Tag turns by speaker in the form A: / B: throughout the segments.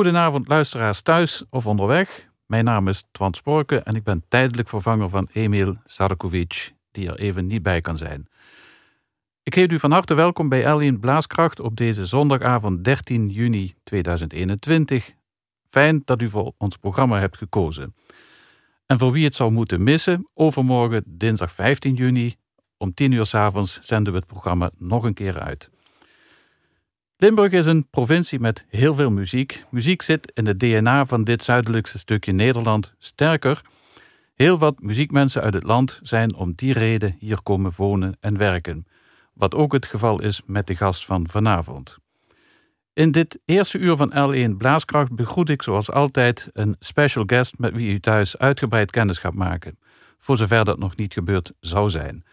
A: Goedenavond luisteraars thuis of onderweg. Mijn naam is Twan Sporke en ik ben tijdelijk vervanger van Emil Sarkovic, die er even niet bij kan zijn. Ik heet u van harte welkom bij L1 Blaaskracht op deze zondagavond 13 juni 2021. Fijn dat u voor ons programma hebt gekozen. En voor wie het zou moeten missen, overmorgen dinsdag 15 juni om 10 uur s avonds zenden we het programma nog een keer uit. Limburg is een provincie met heel veel muziek. Muziek zit in het DNA van dit zuidelijkste stukje Nederland. Sterker, heel wat muziekmensen uit het land zijn om die reden hier komen wonen en werken. Wat ook het geval is met de gast van vanavond. In dit eerste uur van L1 Blaaskracht begroet ik zoals altijd een special guest met wie u thuis uitgebreid kennis gaat maken, voor zover dat nog niet gebeurd zou zijn.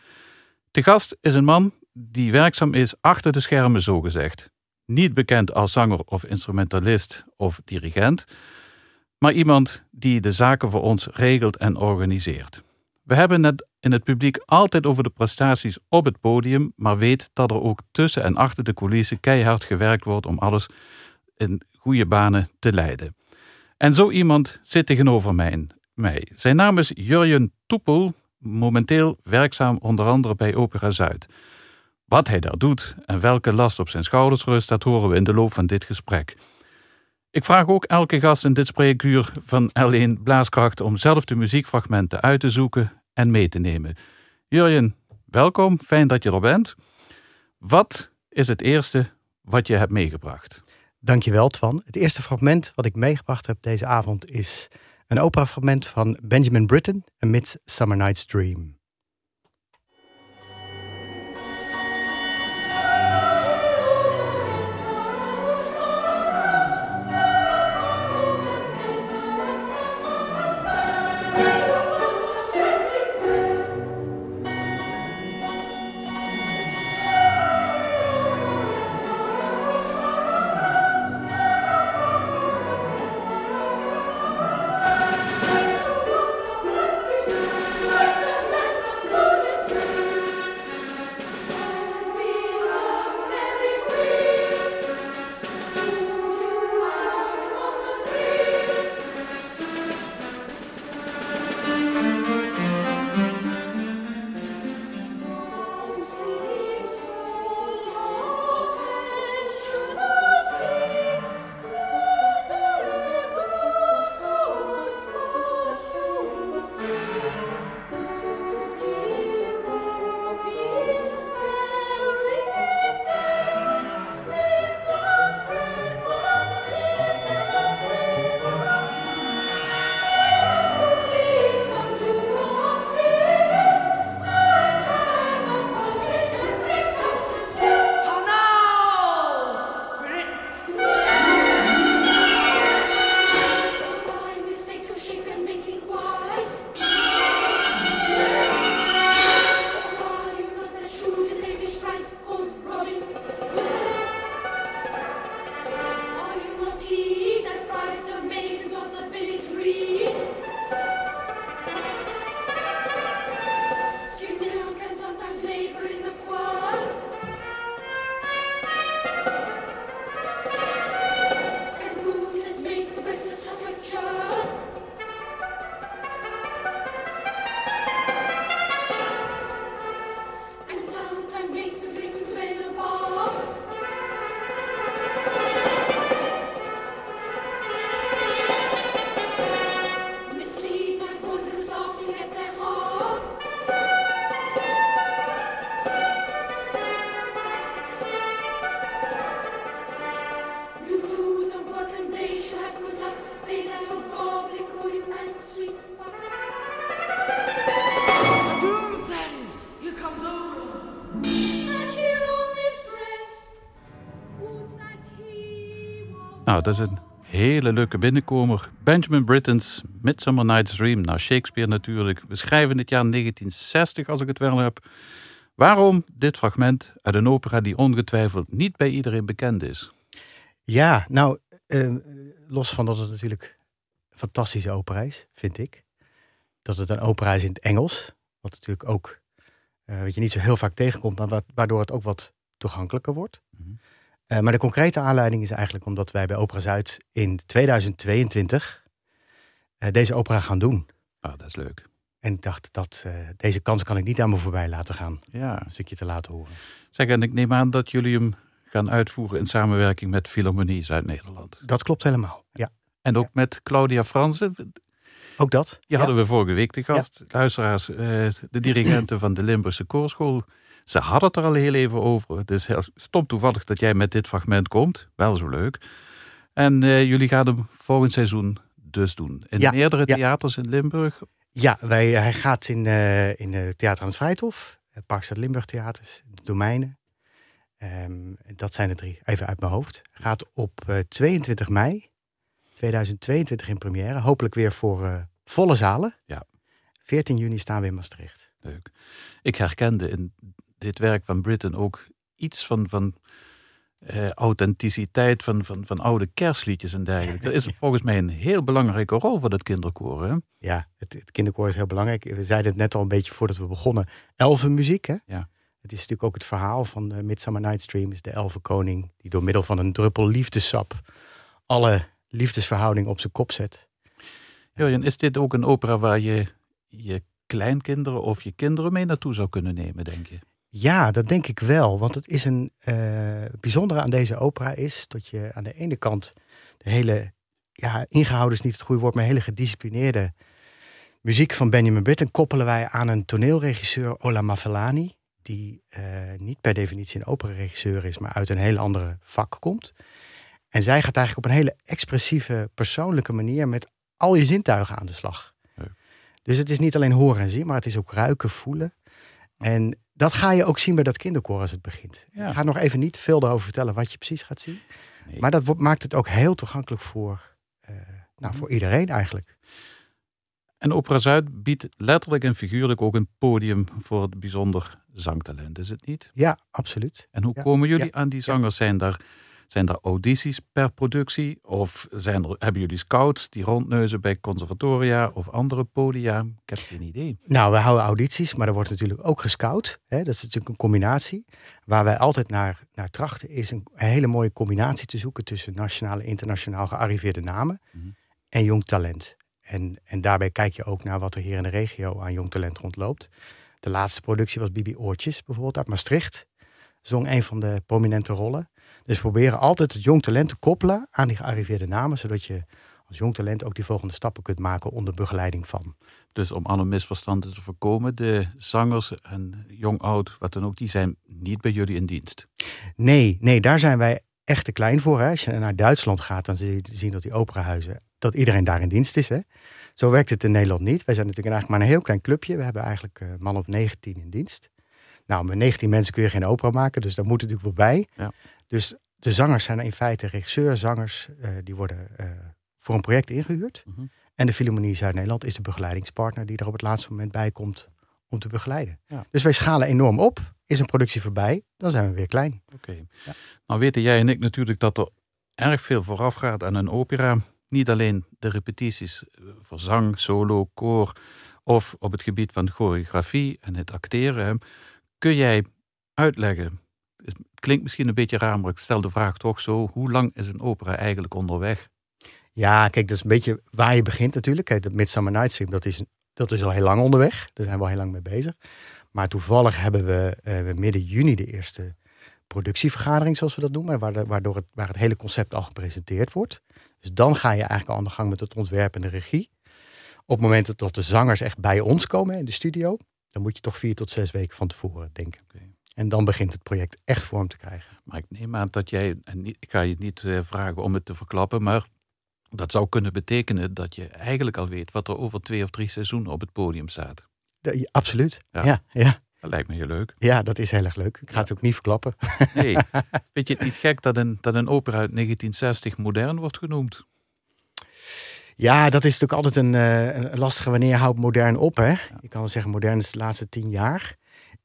A: De gast is een man die werkzaam is achter de schermen, zogezegd. Niet bekend als zanger of instrumentalist of dirigent, maar iemand die de zaken voor ons regelt en organiseert. We hebben het in het publiek altijd over de prestaties op het podium, maar weet dat er ook tussen en achter de coulissen keihard gewerkt wordt om alles in goede banen te leiden. En zo iemand zit tegenover mij. Zijn naam is Jurjen Toepel, momenteel werkzaam onder andere bij Opera Zuid. Wat hij daar doet en welke last op zijn schouders rust, dat horen we in de loop van dit gesprek. Ik vraag ook elke gast in dit spreekuur van L1 Blaaskracht om zelf de muziekfragmenten uit te zoeken en mee te nemen. Jurjen, welkom, fijn dat je er bent. Wat is het eerste wat je hebt meegebracht?
B: Dankjewel, Twan. Het eerste fragment wat ik meegebracht heb deze avond is een operafragment van Benjamin Britten, A Midsummer Night's Dream.
A: Dat is een hele leuke binnenkomer. Benjamin Britten's Midsummer Night's Dream. Nou, Shakespeare natuurlijk. We schrijven het jaar 1960, als ik het wel heb. Waarom dit fragment uit een opera die ongetwijfeld niet bij iedereen bekend is?
B: Ja, nou, eh, los van dat het natuurlijk een fantastische opera is, vind ik. Dat het een opera is in het Engels. Wat natuurlijk ook, uh, wat je niet zo heel vaak tegenkomt, maar waardoor het ook wat toegankelijker wordt. Mhm.
C: Eh, maar de concrete aanleiding is eigenlijk omdat wij bij Opera Zuid in 2022 eh, deze opera gaan doen.
A: Ah, dat is leuk.
C: En ik dacht, dat, eh, deze kans kan ik niet aan me voorbij laten gaan.
A: Ja.
C: Een stukje te laten horen.
A: Zeg, en ik neem aan dat jullie hem gaan uitvoeren in samenwerking met Philharmonie Zuid-Nederland.
C: Dat klopt helemaal. Ja,
A: En ook met Claudia Fransen.
C: ook dat.
A: Die
C: Ja.
A: hadden we vorige week te gast. Luisteraars, eh, de dirigenten van de Limburgse Koorschool. Ze hadden het er al heel even over. Dus heel stom toevallig dat jij met dit fragment komt. Wel zo leuk. En eh, jullie gaan hem volgend seizoen dus doen. In
C: Ja,
A: meerdere
C: ja.
A: theaters in Limburg.
C: Ja, wij, hij gaat in, eh in het Theater aan het Vrijthof, het Parkstad Limburg Theaters, de Domeinen. Ehm, dat zijn de drie, even uit mijn hoofd. Gaat op eh, 22 mei 2022 in première. Hopelijk weer voor eh, volle zalen.
A: Ja.
C: 14 juni staan we in Maastricht.
A: Leuk. Ik herkende in dit werk van Britten ook iets van, van eh, authenticiteit van, van, van oude kerstliedjes en dergelijke. Dat is volgens mij een heel belangrijke rol voor dat kinderkoor. Hè?
C: Ja, het, het kinderkoor is heel belangrijk. We zeiden het net al een beetje voordat we begonnen. Elfenmuziek, hè?
A: Ja.
C: Het is natuurlijk ook het verhaal van de Midsummer Night's Dream. Is de elfenkoning die door middel van een druppel liefdessap alle liefdesverhouding op zijn kop zet.
A: Jurjen, is dit ook een opera waar je je kleinkinderen of je kinderen mee naartoe zou kunnen nemen, denk je?
C: Ja, dat denk ik wel. Want het is een eh, bijzondere aan deze opera is dat je aan de ene kant de hele, ja, ingehouden is niet het goede woord, maar hele gedisciplineerde muziek van Benjamin Britten koppelen wij aan een toneelregisseur, Ola Mafalani, die eh, niet per definitie een operaregisseur is, maar uit een heel andere vak komt. En zij gaat eigenlijk op een hele expressieve, persoonlijke manier met al je zintuigen aan de slag. Dus het is niet alleen horen en zien, maar het is ook ruiken, voelen. En dat ga je ook zien bij dat kinderkoor als het begint.
A: Ja.
C: Ik ga nog even niet veel daarover vertellen wat je precies gaat zien.
A: Nee.
C: Maar dat maakt het ook heel toegankelijk voor, eh, nou, voor iedereen eigenlijk.
A: En Opera Zuid biedt letterlijk en figuurlijk ook een podium voor het bijzonder zangtalent, is het niet?
C: Ja, absoluut.
A: En hoe
C: Ja,
A: komen jullie
C: ja,
A: aan die zangers? Zijn daar, zijn daar audities per productie? Of zijn er, hebben jullie scouts die rondneuzen bij conservatoria of andere podia? Ik heb geen idee.
C: Nou, we houden audities, maar er wordt natuurlijk ook gescout. Hè? Dat is natuurlijk een combinatie. Waar wij altijd naar, naar trachten is een, een hele mooie combinatie te zoeken tussen nationaal en internationaal gearriveerde namen
A: Mhm.
C: en jong talent. En, en daarbij kijk je ook naar wat er hier in de regio aan jong talent rondloopt. De laatste productie was Bibi Oortjes, bijvoorbeeld uit Maastricht. Zong een van de prominente rollen. Dus we proberen altijd het jong talent te koppelen aan die gearriveerde namen, zodat je als jong talent ook die volgende stappen kunt maken onder begeleiding van.
A: Dus om alle misverstanden te voorkomen, de zangers en jong oud, wat dan ook, die zijn niet bij jullie in dienst.
C: Nee, nee, daar zijn wij echt te klein voor. Hè. Als je naar Duitsland gaat, dan zie je zien dat die operahuizen, dat iedereen daar in dienst is. Hè. Zo werkt het in Nederland niet. Wij zijn natuurlijk eigenlijk maar een heel klein clubje. We hebben eigenlijk een man of 19 in dienst. Nou, met 19 mensen kun je geen opera maken, dus daar moet natuurlijk wel bij.
A: Ja.
C: Dus de zangers zijn in feite regisseurs, zangers, eh, die worden eh, voor een project ingehuurd.
A: Mhm.
C: En de Philharmonie Zuid-Nederland is de begeleidingspartner die er op het laatste moment bij komt om te begeleiden.
A: Ja.
C: Dus wij schalen enorm op. Is een productie voorbij, dan zijn we weer klein.
A: Oké.
C: Ja.
A: Nou weten jij en ik natuurlijk dat er erg veel vooraf gaat aan een opera. Niet alleen de repetities eh, voor zang, solo, koor of op het gebied van choreografie en het acteren. Kun jij uitleggen, klinkt misschien een beetje raar, maar ik stel de vraag toch zo, hoe lang is een opera eigenlijk onderweg?
C: Ja, kijk, dat is een beetje waar je begint natuurlijk. Kijk, dat Midsummer Night's Dream, dat is, dat is al heel lang onderweg. Daar zijn we al heel lang mee bezig. Maar toevallig hebben we eh, midden juni de eerste productievergadering, zoals we dat noemen. Waar, de- waardoor het, waar het hele concept al gepresenteerd wordt. Dus dan ga je eigenlijk al aan de gang met het ontwerp en de regie. Op het moment dat de zangers echt bij ons komen in de studio, dan moet je toch vier tot zes weken van tevoren denken. En dan begint het project echt vorm te krijgen.
A: Maar ik neem aan dat jij, en ik ga je niet eh, vragen om het te verklappen, maar dat zou kunnen betekenen dat je eigenlijk al weet wat er over twee of drie seizoenen op het podium staat.
C: De- ja, absoluut.
A: Ja.
C: Ja. Ja, ja,
A: Dat lijkt me heel leuk.
C: dat is heel erg leuk. Ik ga het ook niet verklappen.
A: Nee, vind je het niet gek dat een, dat een opera uit 1960 modern wordt genoemd?
C: Ja, dat is natuurlijk altijd een, eh, een lastige wanneer houdt modern op. Hè? Je kan wel zeggen modern is de laatste tien jaar.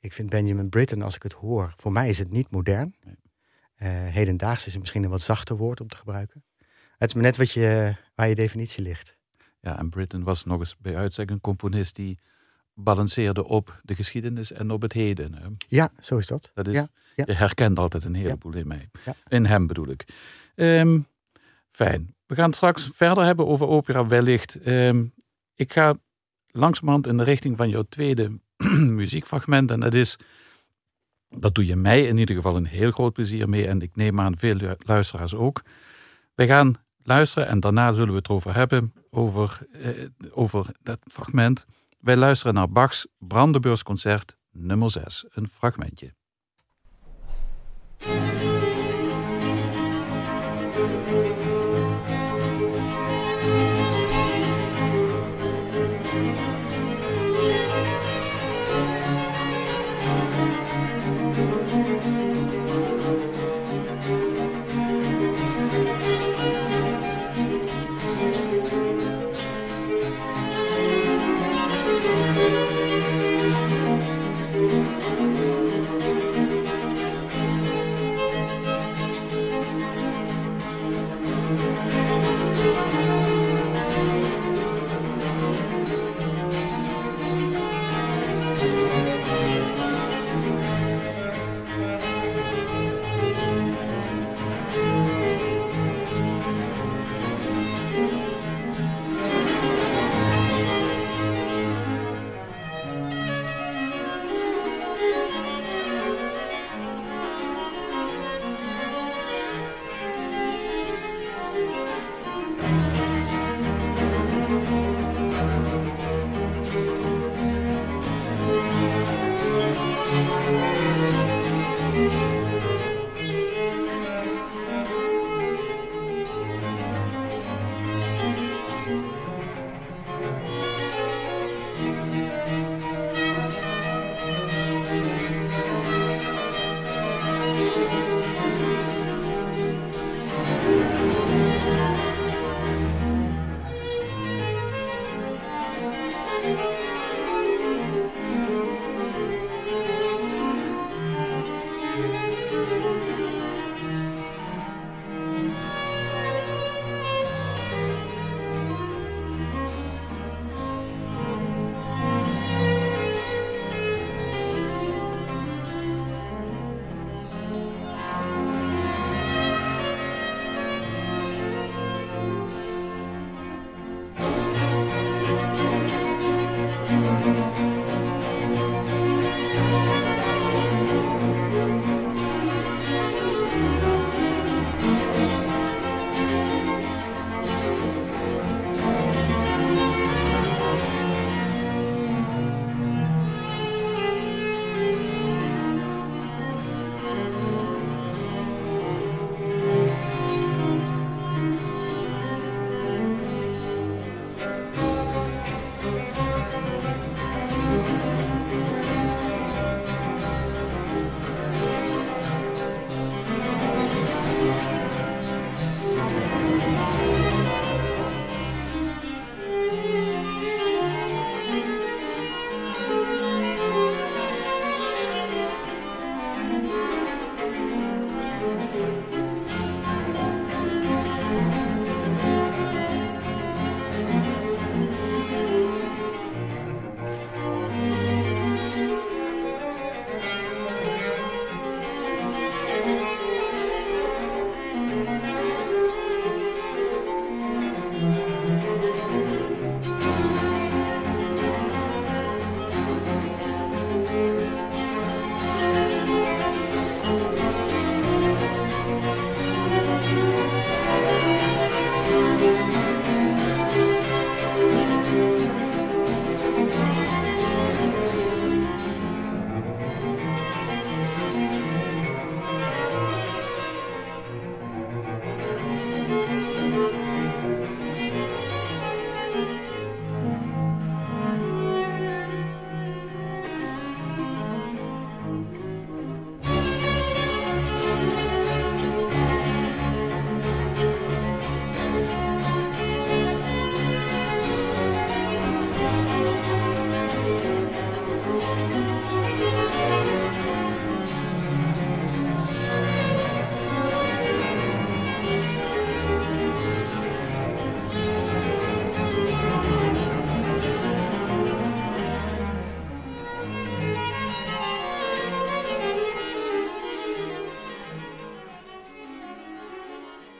C: Ik vind Benjamin Britten, als ik het hoor, voor mij is het niet modern. Eh, hedendaags is het misschien een wat zachter woord om te gebruiken. Het is maar net wat je, waar je definitie ligt.
A: Ja, en Britten was nog eens bij uitstek een componist die balanceerde op de geschiedenis en op het heden. Hè.
C: Ja, zo is dat.
A: Dat is,
C: Ja, ja.
A: Je herkent altijd een heleboel in mij.
C: Ja.
A: In hem bedoel ik. Ehm, fijn. We gaan het straks verder hebben over opera wellicht. Ehm, ik ga langzamerhand in de richting van jouw tweede muziekfragment. En dat is, dat doe je mij in ieder geval een heel groot plezier mee. En ik neem aan veel lu- luisteraars ook. We gaan luisteren en daarna zullen we het over hebben, over, eh, over dat fragment. Wij luisteren naar Bachs Brandenburgsconcert nummer 6. Een fragmentje.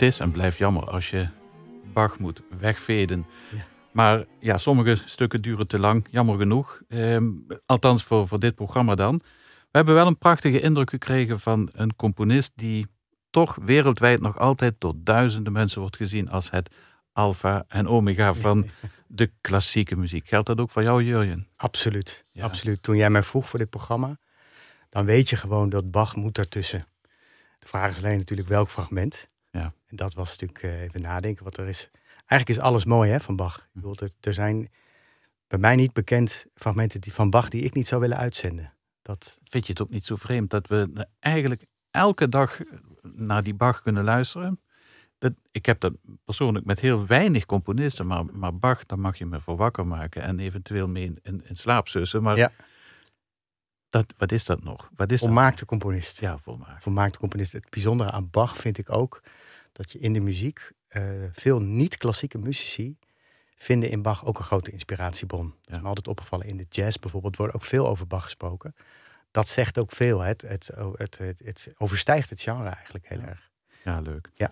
A: Het is en blijft jammer als je Bach moet wegveden.
C: Ja.
A: Maar ja, sommige stukken duren te lang, jammer genoeg. Ehm, althans voor, voor dit programma dan. We hebben wel een prachtige indruk gekregen van een componist die toch wereldwijd nog altijd door duizenden mensen wordt gezien als het alfa en omega van de klassieke muziek. Geldt dat ook voor jou, Jurjen?
C: Absoluut,
A: Ja.
C: absoluut. Toen jij mij vroeg voor dit programma, dan weet je gewoon dat Bach moet daartussen. De vraag is alleen natuurlijk welk fragment.
A: Ja.
C: En dat was natuurlijk eh, even nadenken, wat er is. Eigenlijk is alles mooi hè, van Bach. Ik bedoel, er, er zijn bij mij niet bekend fragmenten die, van Bach die ik niet zou willen uitzenden. Dat,
A: Vind je het ook niet zo vreemd dat we eigenlijk elke dag naar die Bach kunnen luisteren? Dat, ik heb dat persoonlijk met heel weinig componisten, maar, maar Bach, daar mag je me voor wakker maken en eventueel mee in, in, in slaap sussen. Maar
C: Ja.
A: dat, wat is dat nog? Wat is dat?
C: volmaakte componist.
A: Ja, volmaakt.
C: Volmaakte componist. Het bijzondere aan Bach vind ik ook dat je in de muziek eh, veel niet-klassieke muzici vinden in Bach ook een grote inspiratiebron. Dat is
A: Ja.
C: me altijd opgevallen. In de jazz bijvoorbeeld wordt ook veel over Bach gesproken. Dat zegt ook veel. hè. Het, het, het, het, het overstijgt het genre eigenlijk heel
A: Ja.
C: erg.
A: Ja, leuk.
C: Ja.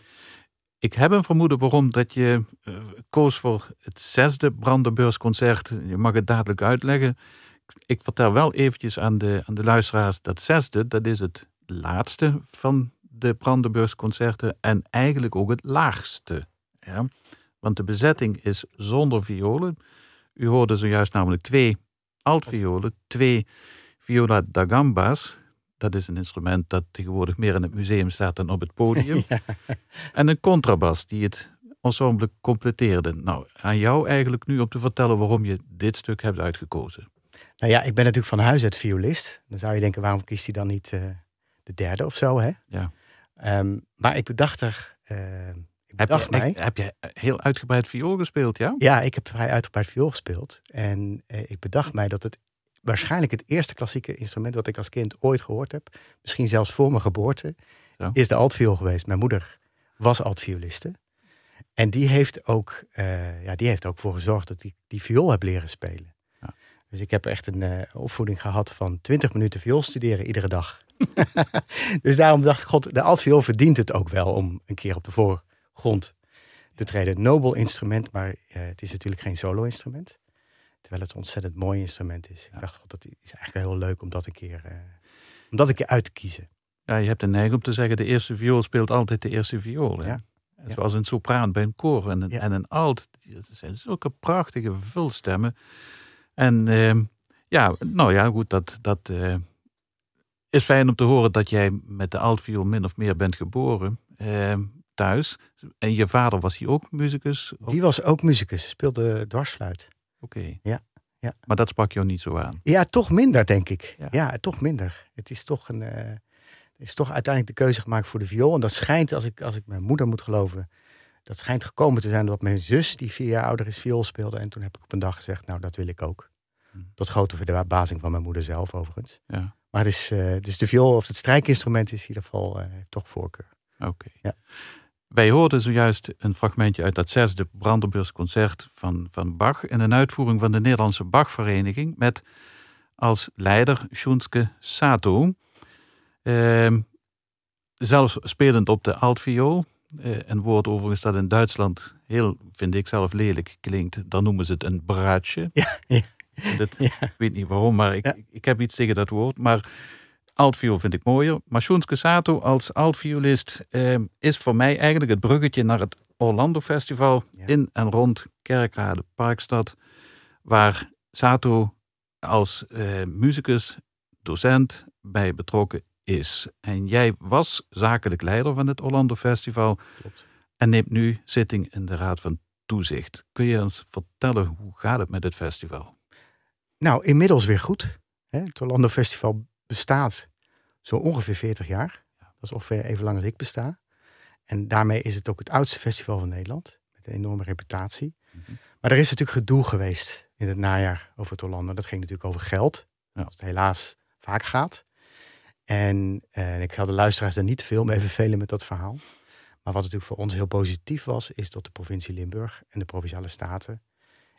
A: Ik heb een vermoeden waarom dat je eh, koos voor het zesde Brandenburgsconcert. Je mag het dadelijk uitleggen. Ik vertel wel eventjes aan de, aan de luisteraars dat zesde, dat is het laatste van de Brandenburgsconcerten en eigenlijk ook het laagste. Ja? Want de bezetting is zonder violen. U hoorde zojuist namelijk twee altviolen, twee viola da gamba's. Dat is een instrument dat tegenwoordig meer in het museum staat dan op het podium. En een contrabas die het ensemble completeerde. Nou, aan jou eigenlijk nu om te vertellen waarom je dit stuk hebt uitgekozen.
C: Nou ja, ik ben natuurlijk van huis uit violist. Dan zou je denken, waarom kiest hij dan niet eh, de derde of zo? Hè?
A: Ja.
C: Ehm, maar ik bedacht er... eh, ik
A: Heb
C: bedacht
A: je,
C: mij...
A: echt- heb je heel uitgebreid viool gespeeld, ja?
C: Ja, ik heb vrij uitgebreid viool gespeeld. En eh, ik bedacht mij dat het waarschijnlijk het eerste klassieke instrument wat ik als kind ooit gehoord heb, misschien zelfs voor mijn geboorte,
A: Zo.
C: is de altviool geweest. Mijn moeder was altvioliste. En die heeft ook, eh, ja, die heeft ook voor gezorgd dat ik die viool heb leren spelen. Dus ik heb echt een eh, opvoeding gehad van 20 minuten viool studeren iedere dag. dus daarom dacht ik, god, de altviool verdient het ook wel om een keer op de voorgrond te treden. Nobel instrument, maar eh, het is natuurlijk geen solo-instrument. Terwijl het een ontzettend mooi instrument is.
A: Ja.
C: Ik dacht, god, dat is eigenlijk heel leuk om dat een keer, eh, om dat een keer uit te kiezen.
A: Ja, je hebt de neiging om te zeggen, de eerste viool speelt altijd de eerste viool. Hè?
C: Ja. Ja.
A: Zoals een sopraan bij een koor en een,
C: Ja.
A: en een alt. Dat zijn zulke prachtige vulstemmen. En ehm, ja, nou ja, goed, dat, dat eh, is fijn om te horen dat jij met de altviool min of meer bent geboren ehm, thuis. En je vader was hij ook muzikus? Of-
C: Die was ook muzikus, speelde dwarsfluit.
A: Oké.
C: Ja, ja.
A: Maar dat sprak jou niet zo aan.
C: Ja, toch minder, denk ik.
A: Ja.
C: Ja, toch minder. Het is toch, een, eh, is toch uiteindelijk de keuze gemaakt voor de viool. En dat schijnt, als ik, als ik mijn moeder moet geloven, dat schijnt gekomen te zijn dat mijn zus, die vier jaar ouder is, viool speelde. En toen heb ik op een dag gezegd, nou, dat wil ik ook.
A: Hm.
C: Tot grote verbazing van mijn moeder zelf, overigens.
A: Ja,
C: Maar het is, dus de viool of het strijkinstrument is in ieder geval eh, toch voorkeur.
A: oké.
C: Ja.
A: Wij hoorden zojuist een fragmentje uit dat zesde Brandenburgs concert van, van Bach. In een uitvoering van de Nederlandse Bachvereniging. Met als leider Shunske Sato. Zelfs spelend op de altviool. Eh, een woord overigens dat in Duitsland heel, vind ik zelf, lelijk klinkt. Dan noemen ze het een braadje.
C: Ja, ja.
A: Dat,
C: Ja.
A: Ik weet niet waarom, maar ik,
C: Ja.
A: ik heb iets tegen dat woord. Maar altviool vind ik mooier. Maar Shunske Sato als altviolist eh, is voor mij eigenlijk het bruggetje naar het Orlando Festival
C: Ja.
A: in en rond Kerkrade Parkstad. Waar Sato als eh, muzikus, docent bij betrokken is. En jij was zakelijk leider van het Orlando Festival
C: Klopt.
A: en neemt nu zitting in de Raad van Toezicht. Kun je ons vertellen hoe gaat het met het festival?
C: Nou, inmiddels weer goed. Hè? Het Orlando Festival bestaat zo ongeveer 40 jaar. Dat is ongeveer even lang als ik besta. En daarmee is het ook het oudste festival van Nederland. Met een enorme reputatie.
A: Mhm.
C: Maar er is natuurlijk gedoe geweest in het najaar over het Orlando. Dat ging natuurlijk over geld.
A: Ja.
C: Dat het helaas vaak gaat. En eh, ik ga de luisteraars daar niet te veel mee vervelen met dat verhaal. Maar wat natuurlijk voor ons heel positief was, is dat de provincie Limburg en de provinciale staten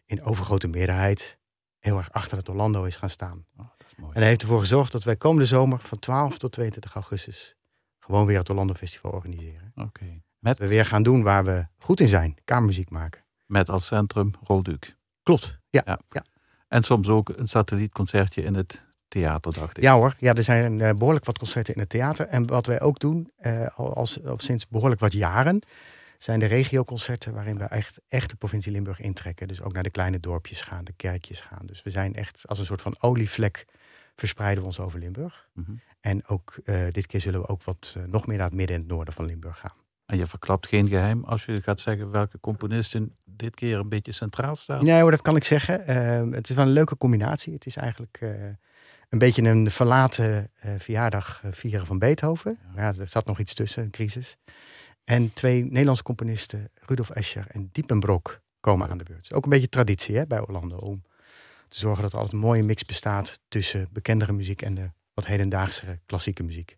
C: in overgrote meerderheid heel erg achter het Orlando is gaan staan.
A: Oh, dat is mooi.
C: En hij heeft ervoor gezorgd dat wij komende zomer van 12 tot 22 augustus gewoon weer het Orlando Festival organiseren.
A: Oké. Met,
C: we weer gaan doen waar we goed in zijn. Kamermuziek maken.
A: met als centrum Rolduc.
C: Klopt. Ja.
A: Ja.
C: Ja.
A: En soms ook een satellietconcertje in het theater, dacht ik.
C: Ja hoor, ja, er zijn eh, behoorlijk wat concerten in het theater. En wat wij ook doen, eh, al, als, al sinds behoorlijk wat jaren, zijn de regioconcerten waarin we echt, echt de provincie Limburg intrekken. Dus ook naar de kleine dorpjes gaan, de kerkjes gaan. Dus we zijn echt als een soort van olievlek verspreiden we ons over Limburg.
A: Mhm.
C: En ook eh, dit keer zullen we ook wat eh, nog meer naar het midden en het noorden van Limburg gaan.
A: En je verklapt geen geheim als je gaat zeggen welke componisten dit keer een beetje centraal staan.
C: Nee hoor, dat kan ik zeggen. Eh, het is wel een leuke combinatie. Het is eigenlijk eh, een beetje een verlaten verjaardag vieren van Beethoven. Ja, er zat nog iets tussen, een crisis. En twee Nederlandse componisten, Rudolf Escher en Diepenbrok, komen aan de beurt. Ook een beetje traditie hè, bij Orlando om te zorgen dat er altijd een mooie mix bestaat tussen bekendere muziek en de wat hedendaagse klassieke muziek.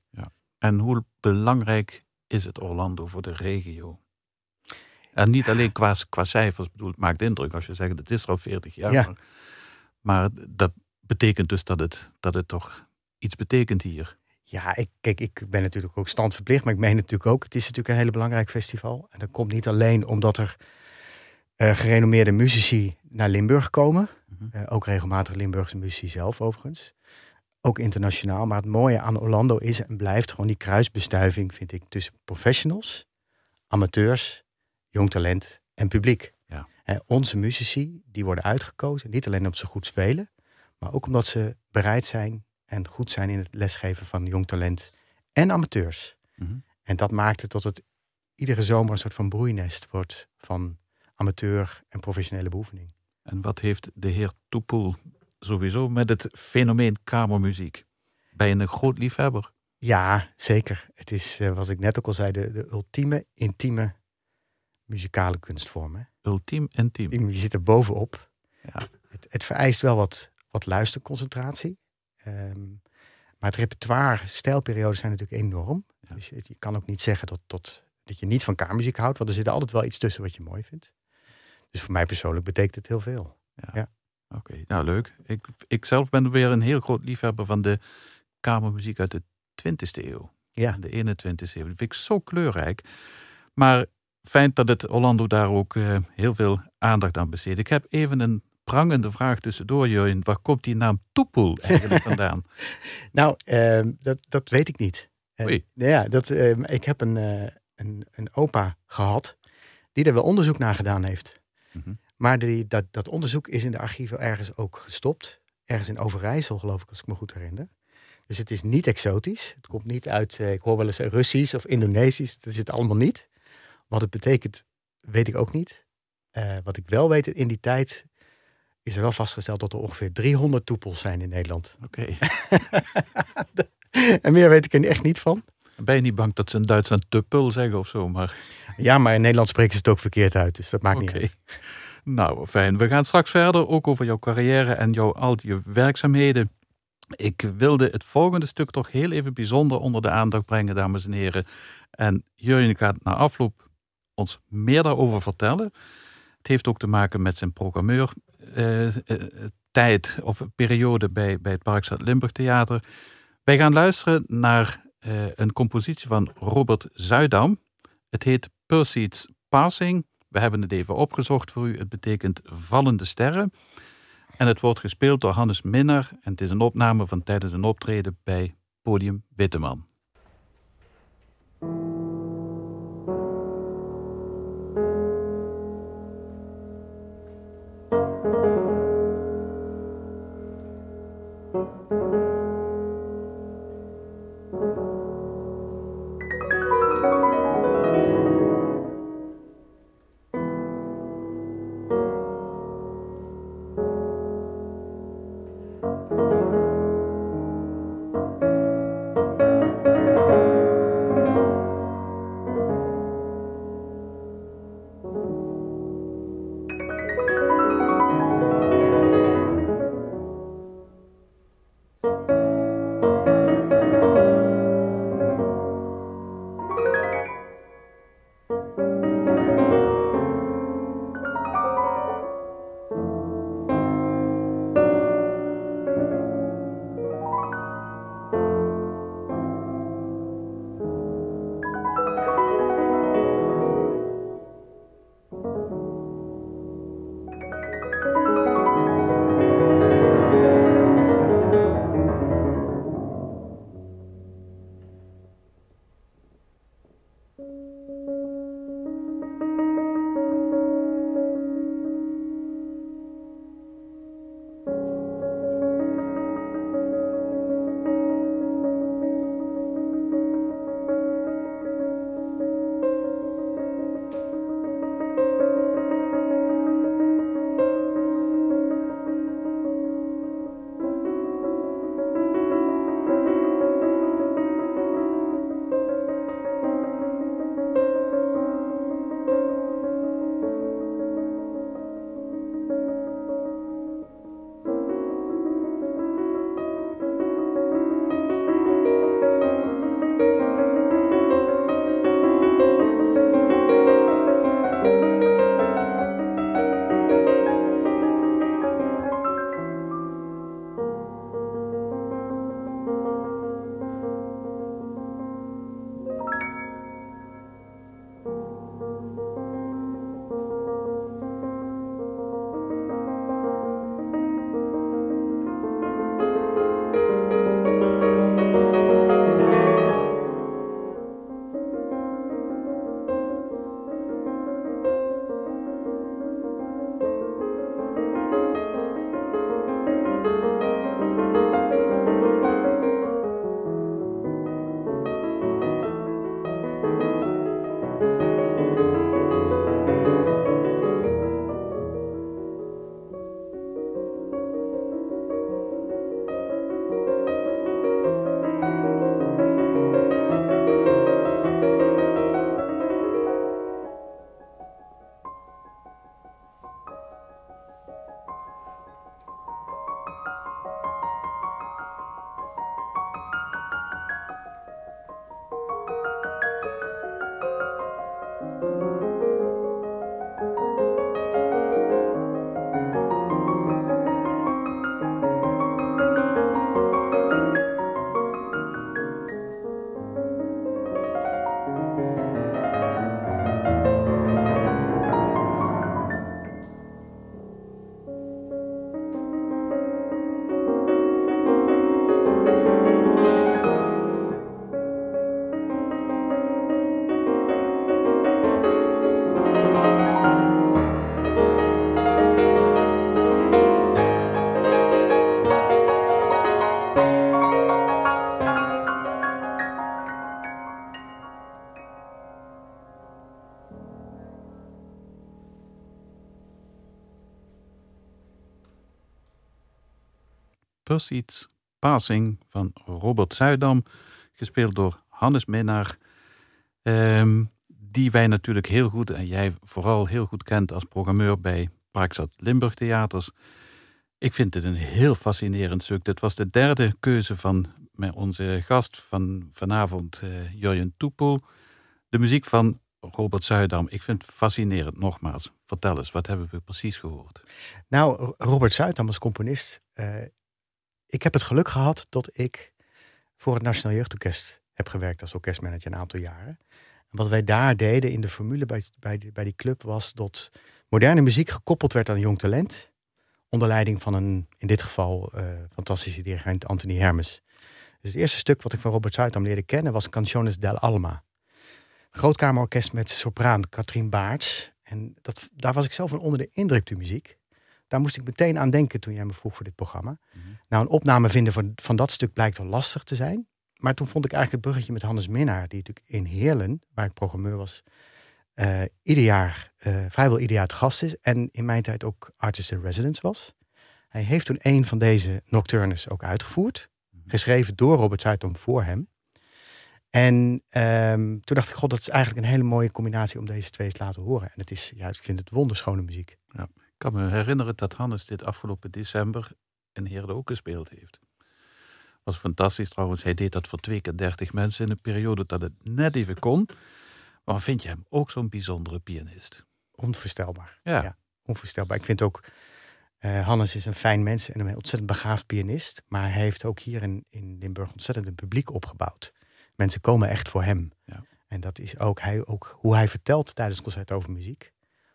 A: En hoe belangrijk is het Orlando voor de regio? En niet alleen qua, qua cijfers, bedoel, het maakt indruk als je zegt het is al 40 jaar.
C: Ja.
A: Maar, maar dat betekent dus dat het, dat het toch iets betekent hier.
C: Ja, ik, kijk, ik ben natuurlijk ook standverplicht, maar ik meen natuurlijk ook, het is natuurlijk een hele belangrijk festival. En dat komt niet alleen omdat er eh, gerenommeerde muzici naar Limburg komen.
A: Mhm.
C: Eh, ook regelmatig Limburgse muzici zelf overigens. Ook internationaal. Maar het mooie aan Orlando is en blijft gewoon die kruisbestuiving, vind ik, tussen professionals, amateurs, jong talent en publiek.
A: Ja.
C: Onze muzici, die worden uitgekozen, niet alleen omdat ze goed spelen, maar ook omdat ze bereid zijn en goed zijn in het lesgeven van jong talent en amateurs.
A: Mhm.
C: En dat maakt het tot het iedere zomer een soort van broeinest wordt van amateur en professionele beoefening.
A: En wat heeft de heer Toepoel sowieso met het fenomeen kamermuziek? Ben je een groot liefhebber?
C: Ja, zeker. Het is, eh, wat ik net ook al zei, de, de ultieme, intieme muzikale kunstvorm. Hè?
A: Ultiem intiem.
C: Je zit er bovenop.
A: Ja.
C: Het, het vereist wel wat, wat luisterconcentratie. Ehm, maar het repertoire, stijlperiodes zijn natuurlijk enorm.
A: Ja.
C: Dus je, je kan ook niet zeggen tot, tot, dat je niet van kamermuziek houdt, want er zit altijd wel iets tussen wat je mooi vindt. Dus voor mij persoonlijk betekent het heel veel.
A: Oké, nou leuk. Ik, ik zelf ben weer een heel groot liefhebber van de kamermuziek uit de 20e eeuw.
C: Ja.
A: De 21e eeuw. Dat vind ik zo kleurrijk. Maar fijn dat het Orlando daar ook eh, heel veel aandacht aan besteedt. Ik heb even een prangende vraag tussendoor, Jurjen. Waar komt die naam Toepoel eigenlijk vandaan?
C: Nou, ehm, dat, dat weet ik niet. Nou ja, dat, ehm, ik heb een, eh, een, een opa gehad die er wel onderzoek naar gedaan heeft.
A: Mhm.
C: Maar die, dat, dat onderzoek is in de archieven ergens ook gestopt. Ergens in Overijssel, geloof ik, als ik me goed herinner. Dus het is niet exotisch. Het komt niet uit, eh, ik hoor wel eens Russisch of Indonesisch. Dat is het allemaal niet. Wat het betekent, weet ik ook niet. Eh, wat ik wel weet, in die tijd is er wel vastgesteld dat er ongeveer 300 toepels zijn in Nederland.
A: Oké.
C: En meer weet ik er echt niet van.
A: Ben je niet bang dat ze in Duitsland Tuppel zeggen of zo? Maar
C: Ja, maar in Nederland spreken ze het ook verkeerd uit. Dus dat maakt niet uit.
A: Nou, fijn. We gaan straks verder, ook over jouw carrière en jouw, al je werkzaamheden. Ik wilde het volgende stuk toch heel even bijzonder onder de aandacht brengen, dames en heren. En Jurjen gaat na afloop ons meer daarover vertellen. Het heeft ook te maken met zijn programmeur tijd of periode bij, bij het Parkstad Limburg Theater. Wij gaan luisteren naar eh, een compositie van Robert Zuidam. Het heet Perseid's Passing. We hebben het even opgezocht voor u. Het betekent vallende sterren. En het wordt gespeeld door Hannes Minner. En het is een opname van tijdens een optreden bij Podium Witteman. Pursuit's Passing van Robert Zuidam, gespeeld door Hannes Minnaar. Ehm, die wij natuurlijk heel goed en jij vooral heel goed kent als programmeur bij Parkstad Limburg Theaters. Ik vind dit een heel fascinerend stuk. Dit was de derde keuze van onze gast van vanavond, uh, Jurjen Toepel. De muziek van Robert Zuidam. Ik vind het fascinerend, nogmaals. Vertel eens, wat hebben we precies gehoord?
C: Nou, Robert Zuidam als componist. Uh, ik heb het geluk gehad dat ik voor het Nationaal Jeugdorkest heb gewerkt als orkestmanager een aantal jaren. En wat wij daar deden in de formule bij, bij, die, die club was dat moderne muziek gekoppeld werd aan jong talent. Onder leiding van een, in dit geval, uh, fantastische dirigent Anthony Hermes. Dus het eerste stuk wat ik van Robert Zuidam leerde kennen was Canciones del Alma. Grootkamerorkest met sopraan Katrien Baarts. En dat, daar was ik zelf van onder de indruk, de muziek. Daar moest ik meteen aan denken toen jij me vroeg voor dit programma. Mhm. Nou, een opname vinden van, van dat stuk blijkt wel lastig te zijn. Maar toen vond ik eigenlijk het bruggetje met Hannes Minnaar, die natuurlijk in Heerlen, waar ik programmeur was, uh, ieder jaar, uh, vrijwel ieder jaar te gast is. En in mijn tijd ook artist in residence was. Hij heeft toen een van deze nocturnes ook uitgevoerd. Mhm. Geschreven door Robert Zuidom voor hem. En um, toen dacht ik, god, dat is eigenlijk een hele mooie combinatie om deze twee te laten horen. En het is, ja, ik vind het wonderschone muziek.
A: Ja. Ik kan me herinneren dat Hannes dit afgelopen december in Heerde ook gespeeld heeft. Was fantastisch trouwens. Hij deed dat voor twee keer dertig mensen in een periode dat het net even kon. Maar vind je hem ook zo'n bijzondere pianist?
C: Onvoorstelbaar. Ja. onvoorstelbaar. Ik vind ook, uh, Hannes is een fijn mens en een ontzettend begaafd pianist. Maar hij heeft ook hier in, in Limburg ontzettend een publiek opgebouwd. Mensen komen echt voor hem. Ja. En dat is ook, hij, ook hoe hij vertelt tijdens het concert over muziek.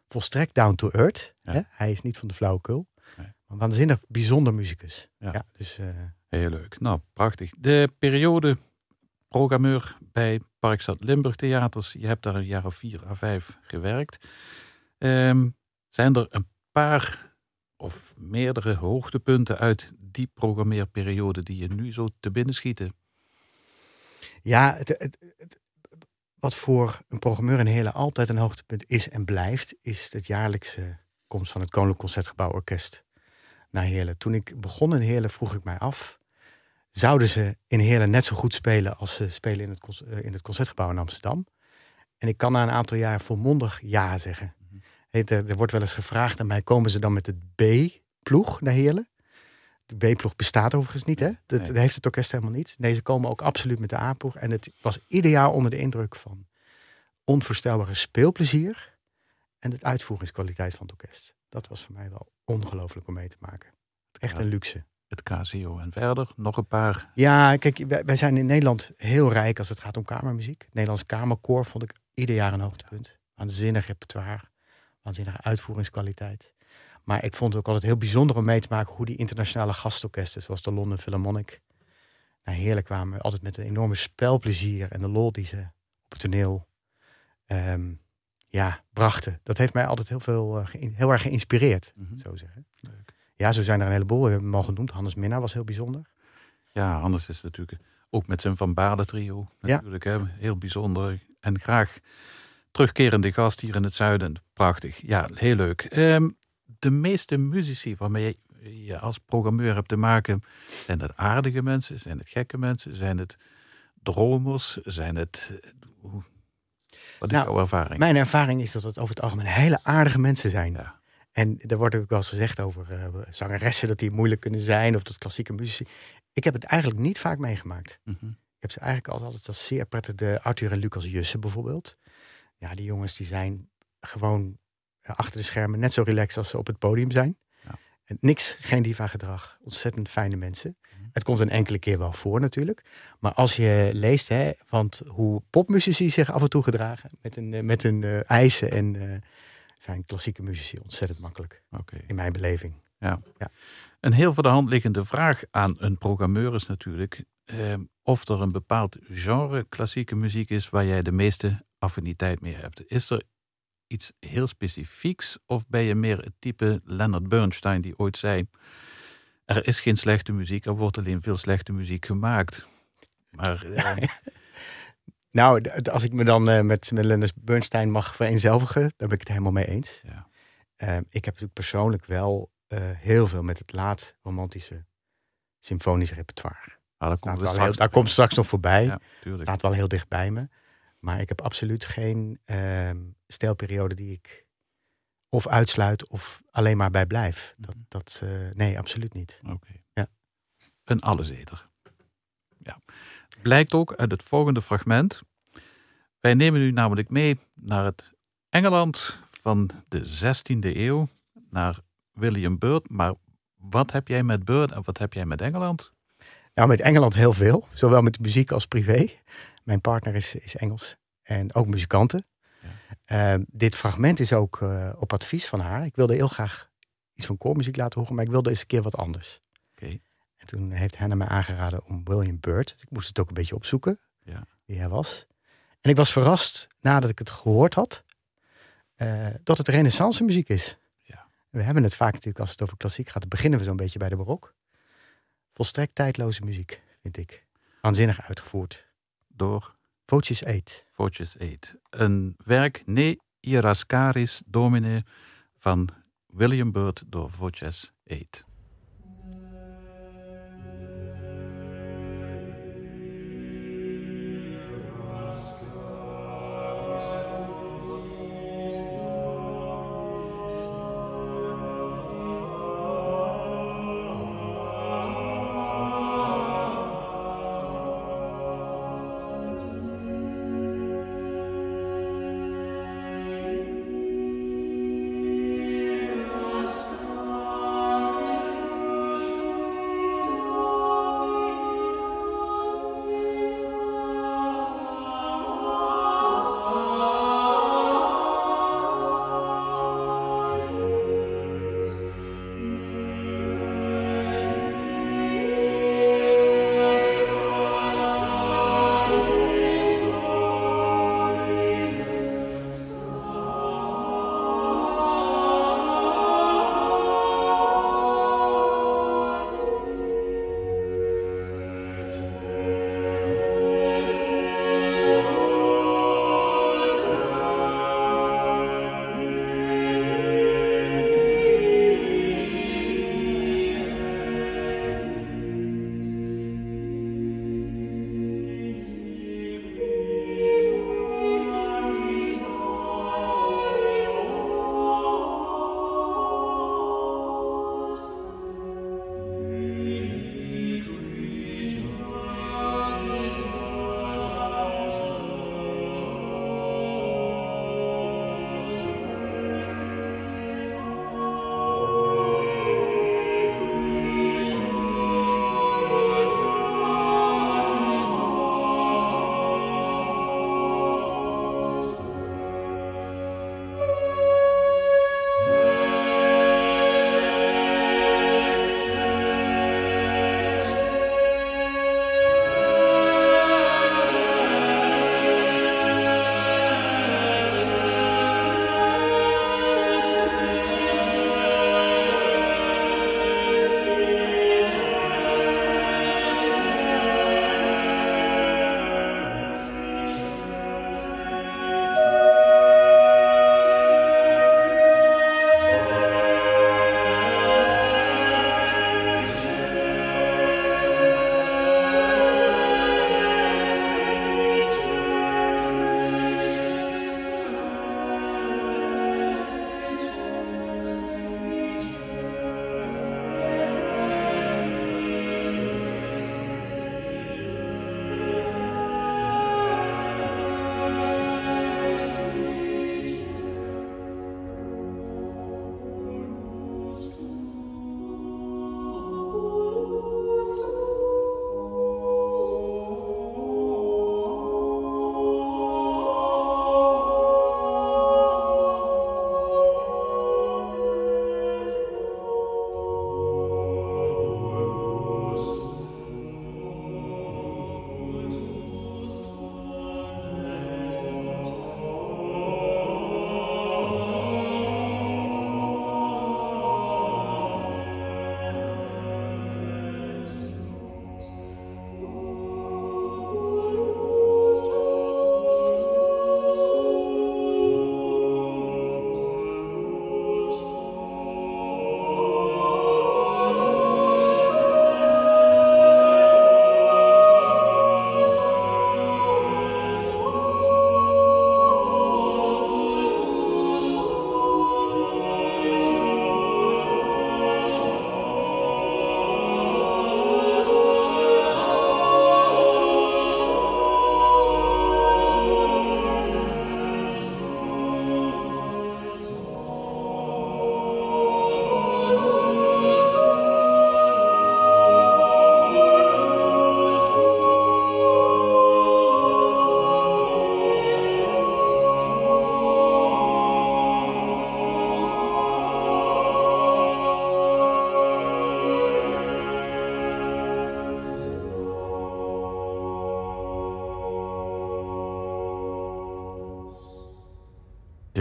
C: Volstrekt down to earth. Hè? Hij is niet van de flauwekul. Nee. Maar waanzinnig bijzonder muzikus. Ja. dus, uh...
A: Heel leuk. Nou, prachtig. De periode programmeur bij Parkstad Limburg Theaters. Je hebt daar een jaar of vier à vijf gewerkt. Um, zijn er een paar of meerdere hoogtepunten uit die programmeerperiode die je nu zo te binnen schieten?
C: Ja, het, het, wat voor een programmeur in hele altijd een hoogtepunt is en blijft, is het jaarlijkse komst van het Koninklijk Concertgebouw Orkest naar Heerlen. Toen ik begon in Heerlen vroeg ik mij af, zouden ze in Heerlen net zo goed spelen als ze spelen in het, eh, in het Concertgebouw in Amsterdam? En ik kan na een aantal jaar volmondig ja zeggen. Mhm. Er, er wordt wel eens gevraagd aan mij, komen ze dan met het B-ploeg naar Heerlen? De B-ploeg bestaat overigens niet, hè? Dat, heeft het orkest helemaal niet. Nee, ze komen ook absoluut met de A-ploeg. En het was ieder jaar onder de indruk van onvoorstelbare speelplezier en de uitvoeringskwaliteit van het orkest. Dat was voor mij wel ongelooflijk om mee te maken. Echt een luxe.
A: Het KCO en verder nog een paar.
C: Ja, kijk, wij, zijn in Nederland heel rijk als het gaat om kamermuziek. Het Nederlands Kamerkoor vond ik ieder jaar een hoogtepunt. Waanzinnig repertoire, waanzinnige uitvoeringskwaliteit. Maar ik vond het ook altijd heel bijzonder om mee te maken hoe die internationale gastorkesten, zoals de London Philharmonic, nou heerlijk kwamen. Altijd met een enorme spelplezier en de lol die ze op het toneel um, ja, brachten. Dat heeft mij altijd heel, veel, uh, heel erg geïnspireerd, mm -hmm. zo zeggen. Leuk. Ja, zo zijn er een heleboel. We hebben hem al genoemd. Hannes Minna was heel bijzonder.
A: Ja, Hannes is natuurlijk ook met zijn Van Baarden trio natuurlijk hè, heel bijzonder. En graag terugkerende gast hier in het zuiden. Prachtig. Ja, heel leuk. Um, de meeste muzici waarmee je als programmeur hebt te maken, zijn het aardige mensen, zijn het gekke mensen, zijn het dromers, zijn het. Wat is nou, jouw ervaring?
C: Mijn ervaring is dat het over het algemeen hele aardige mensen zijn. Ja. En er wordt ook wel eens gezegd over uh, zangeressen dat die moeilijk kunnen zijn, of dat klassieke muzici. Ik heb het eigenlijk niet vaak meegemaakt. Mm -hmm. Ik heb ze eigenlijk altijd als zeer prettig. De Arthur en Lucas Jussen bijvoorbeeld. Ja, die jongens die zijn gewoon achter de schermen net zo relaxed als ze op het podium zijn. Ja. En niks, geen diva gedrag. Ontzettend fijne mensen. Mhm. Het komt een enkele keer wel voor natuurlijk. Maar als je leest hè, want hoe popmuzici zich af en toe gedragen met een, eh, met een uh, eisen en uh, fijn klassieke muzici ontzettend makkelijk. Okay. In mijn beleving.
A: Ja. ja. Een heel voor de hand liggende vraag aan een programmeur is natuurlijk eh, of er een bepaald genre klassieke muziek is waar jij de meeste affiniteit mee hebt. Is er iets heel specifieks? Of ben je meer het type Leonard Bernstein die ooit zei: Er is geen slechte muziek, er wordt alleen veel slechte muziek gemaakt. Maar. Eh,
C: nou, als ik me dan uh, met, met Leonard Bernstein mag vereenzelvigen, dan ben ik het helemaal mee eens. Ja. Uh, ik heb natuurlijk persoonlijk wel uh, heel veel met het laat romantische symfonisch repertoire.
A: Ah, dat komt,
C: heel- daar komt straks nog voorbij.
A: Ja, tuurlijk.
C: staat wel heel dicht bij me. Maar ik heb absoluut geen ehm stijlperiode die ik of uitsluit of alleen maar bij blijf. Dat,
A: Mhm.
C: dat, eh, nee, absoluut niet.
A: Oké.
C: Ja.
A: Een alleseter. Ja. Blijkt ook uit het volgende fragment. Wij nemen u namelijk mee naar het Engeland van de 16e eeuw, naar William Byrd. Maar wat heb jij met Byrd en wat heb jij met Engeland?
C: Nou, met Engeland heel veel. Zowel met muziek als privé. Mijn partner is, is Engels. En ook muzikanten. Ehm, dit fragment is ook eh, op advies van haar. Ik wilde heel graag iets van koormuziek laten horen. Maar ik wilde eens een keer wat anders.
A: Oké.
C: En toen heeft Hannah me aangeraden om William Byrd. Ik moest het ook een beetje opzoeken.
A: Ja.
C: Wie hij was. En ik was verrast nadat ik het gehoord had. eh, dat het renaissance muziek is.
A: Ja.
C: We hebben het vaak natuurlijk als het over klassiek gaat. Beginnen we zo'n beetje bij de barok. Volstrekt tijdloze muziek, vind ik. Waanzinnig uitgevoerd.
A: Door
C: Voces 8.
A: Voces 8. Een werk Ne Irascaris Domine van William Byrd door Voces 8.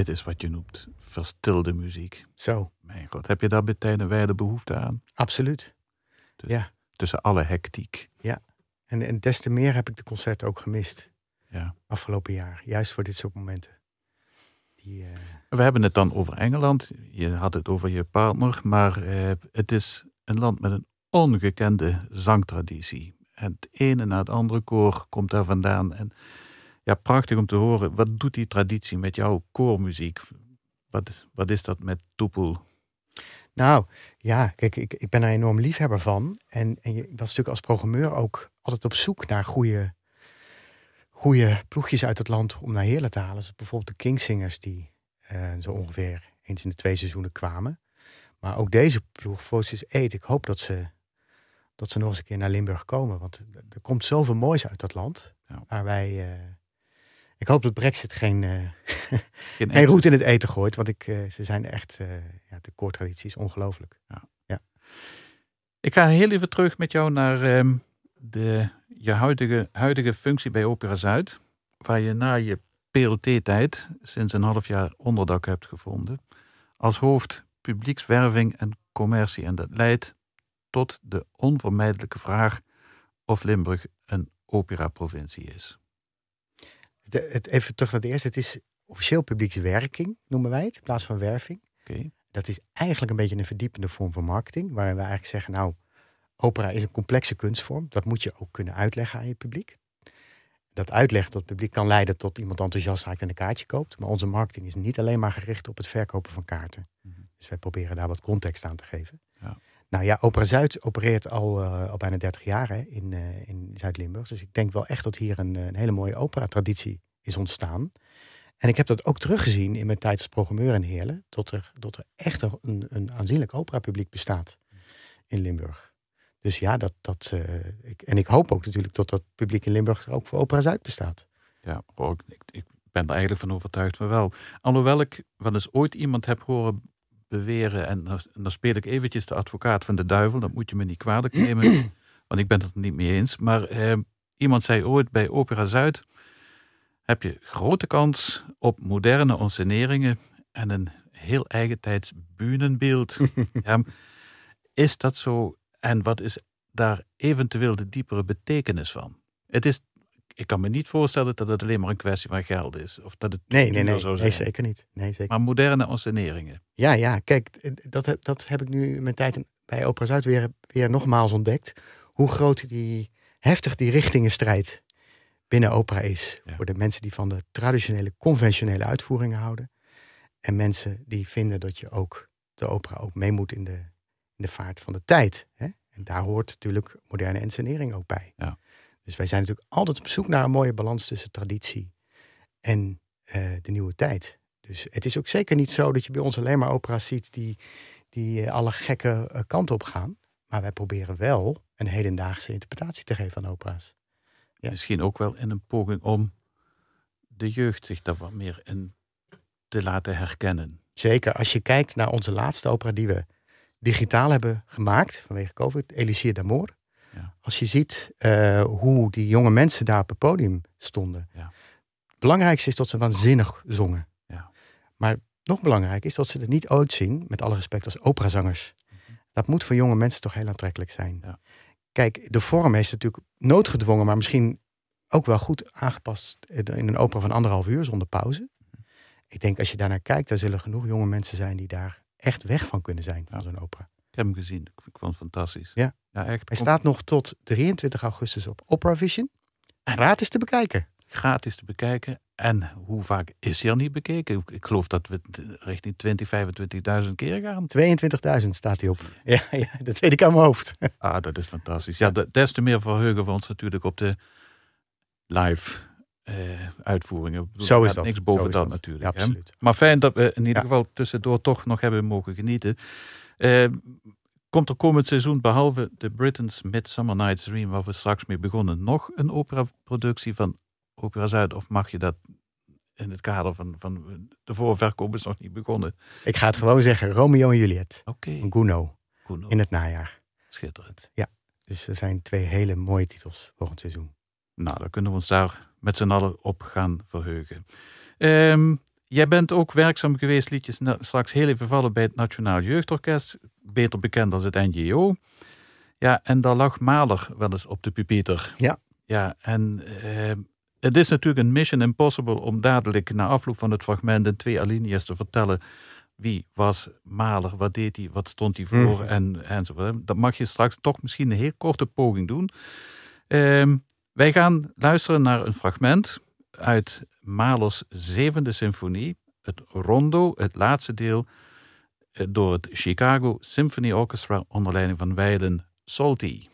A: Dit is wat je noemt verstilde muziek.
C: Zo,
A: Mijn god, heb je daar bij tijden een wijde behoefte aan?
C: absoluut.
A: Dus
C: Ja.
A: Tussen alle hectiek.
C: En, en des te meer heb ik de concerten ook gemist
A: Ja.
C: afgelopen jaar. Juist voor dit soort momenten. Die, eh,
A: We hebben het dan over Engeland. Je had het over je partner. Maar eh, het is een land met een ongekende zangtraditie. En het ene na het andere koor komt daar vandaan. En ja, prachtig om te horen. Wat doet die traditie met jouw koormuziek? Wat, wat is dat met Toepoel?
C: Nou, ja, kijk, ik, ik ben er enorm liefhebber van. En, en je was natuurlijk als programmeur ook altijd op zoek naar goede, goede ploegjes uit het land om naar Heerlen te halen. Dus bijvoorbeeld de Kingsingers die eh, zo ongeveer eens in de twee seizoenen kwamen. Maar ook deze ploeg, Voices 8, ik hoop dat ze, dat ze nog eens een keer naar Limburg komen. Want er- er komt zoveel moois uit dat land.
A: Ja.
C: Waar wij... eh, ik hoop dat Brexit geen, eh,
A: Geen
C: roet in het eten gooit. Want ik, eh, ze zijn echt... eh, ja, de koortraditie is ongelooflijk.
A: Ik ga heel even terug met jou naar ehm, de, je huidige, huidige functie bij Opera Zuid. Waar je na je PLT-tijd sinds een half jaar onderdak hebt gevonden. Als hoofd publiekswerving en commercie. En dat leidt tot de onvermijdelijke vraag of Limburg een operaprovincie is.
C: Het, even terug naar het eerste. Het is officieel publiekswerking, noemen wij het, in plaats van werving.
A: Oké,
C: Dat is eigenlijk een beetje een verdiepende vorm van marketing. Waarin we eigenlijk zeggen, nou, opera is een complexe kunstvorm. Dat moet je ook kunnen uitleggen aan je publiek. Dat uitleggen tot het publiek kan leiden tot iemand enthousiast raakt en een kaartje koopt. Maar onze marketing is niet alleen maar gericht op het verkopen van kaarten.
A: Mhm.
C: Dus wij proberen daar wat context aan te geven.
A: Ja.
C: Nou ja, Opera Zuid opereert al, eh, al bijna 30 jaar hè, in, eh, in Zuid-Limburg. Dus ik denk wel echt dat hier een, een hele mooie opera-traditie is ontstaan. En ik heb dat ook teruggezien in mijn tijd als programmeur in Heerlen. Dat er, dat er echt een, een, aanzienlijk operapubliek bestaat in Limburg. Dus ja, dat, dat, eh, ik, en ik hoop ook natuurlijk dat dat publiek in Limburg ook voor Opera Zuid bestaat.
A: ja, ik, ik ben er eigenlijk van overtuigd van wel. Alhoewel ik wel eens ooit iemand heb horen beweren, en dan, speel ik eventjes de advocaat van de duivel, dat moet je me niet kwalijk nemen, want ik ben het er niet mee eens. Maar eh, iemand zei ooit bij Opera Zuid, heb je grote kans op moderne onseneringen en een heel eigentijds bühnenbeeld. ja, is dat zo? En wat is daar eventueel de diepere betekenis van? Het is, ik kan me niet voorstellen dat het alleen maar een kwestie van geld is. Of dat het
C: Nee, nee, nee, nee zeker niet. Nee, zeker.
A: Maar moderne onseneringen.
C: Ja, ja, kijk, dat, heb- dat heb ik nu mijn tijd bij Opera Zuid weer, weer nogmaals ontdekt. Hoe groot die, heftig die richtingenstrijd binnen opera is.
A: Ja.
C: Voor de mensen die van de traditionele, conventionele uitvoeringen houden. En mensen die vinden dat je ook de opera ook mee moet in de, in de vaart van de tijd. Hè? En daar hoort natuurlijk moderne ensenering ook bij.
A: Ja.
C: Dus wij zijn natuurlijk altijd op zoek naar een mooie balans tussen traditie en eh, de nieuwe tijd. Dus het is ook zeker niet zo dat je bij ons alleen maar opera's ziet die, die eh, alle gekke eh, kanten op gaan. Maar wij proberen wel een hedendaagse interpretatie te geven aan opera's. Ja.
A: Misschien ook wel in een poging om de jeugd zich daar wat meer in te laten herkennen.
C: Zeker als je kijkt naar onze laatste opera die we digitaal hebben gemaakt vanwege COVID, Elisir d'Amor.
A: Ja.
C: Als je ziet eh, hoe die jonge mensen daar op het podium stonden.
A: Ja.
C: Het belangrijkste is dat ze waanzinnig zongen.
A: Ja.
C: Maar nog belangrijk is dat ze er niet uitzien, met alle respect, als operazangers. Dat moet voor jonge mensen toch heel aantrekkelijk zijn.
A: Ja.
C: Kijk, de vorm is natuurlijk noodgedwongen, maar misschien ook wel goed aangepast in een opera van anderhalf uur zonder pauze. Ik denk als je daarnaar kijkt, daar zullen genoeg jonge mensen zijn die daar echt weg van kunnen zijn van zo'n opera.
A: Ik heb hem gezien. Ik vond het fantastisch.
C: Ja.
A: Ja echt.
C: Hij staat nog tot 23 augustus op Opera Vision. Gratis te bekijken.
A: gratis te bekijken. En hoe vaak is hij al niet bekeken? Ik- geloof dat we richting 20, 25.000 keer gaan.
C: 22.000 staat hij op. Ja, ja, dat weet ik aan mijn hoofd.
A: Ah, dat is fantastisch. Ja, de- des te meer verheugen we ons natuurlijk op de live eh, uitvoeringen.
C: Zo is dat.
A: Niks boven dat
C: dat.
A: natuurlijk.
C: Ja,
A: hè.
C: absoluut.
A: Maar fijn dat we in ieder
C: Ja.
A: geval tussendoor toch nog hebben mogen genieten. Eh, komt er komend seizoen, behalve de Britain's Midsummer Night's Dream, waar we straks mee begonnen, nog een operaproductie van Opera Zuid? Of mag je dat in het kader van, van de voorverkoop is nog niet begonnen?
C: Ik ga het gewoon zeggen. Romeo en Juliet.
A: Oké, goed.
C: In het najaar.
A: Schitterend.
C: Dus er zijn twee hele mooie titels volgend seizoen.
A: Nou, dan kunnen we ons daar met z'n allen op gaan verheugen. Ehm, jij bent ook werkzaam geweest, liedjes straks heel even vallen bij het Nationaal Jeugdorkest, beter bekend als het NGO. Ja, en daar lag Maler wel eens op de pupitter.
C: Ja.
A: Ja, en uh, het is natuurlijk een mission impossible om dadelijk na afloop van het fragment in twee alinea's te vertellen wie was Maler, wat deed hij, wat stond hij voor mm. en, enzovoort. Dat mag je straks toch misschien een heel korte poging doen. Uh, wij gaan luisteren naar een fragment uit Mahlers zevende symfonie, het rondo, het laatste deel, eh, door het Chicago Symphony Orchestra onder leiding van Weiden Salty.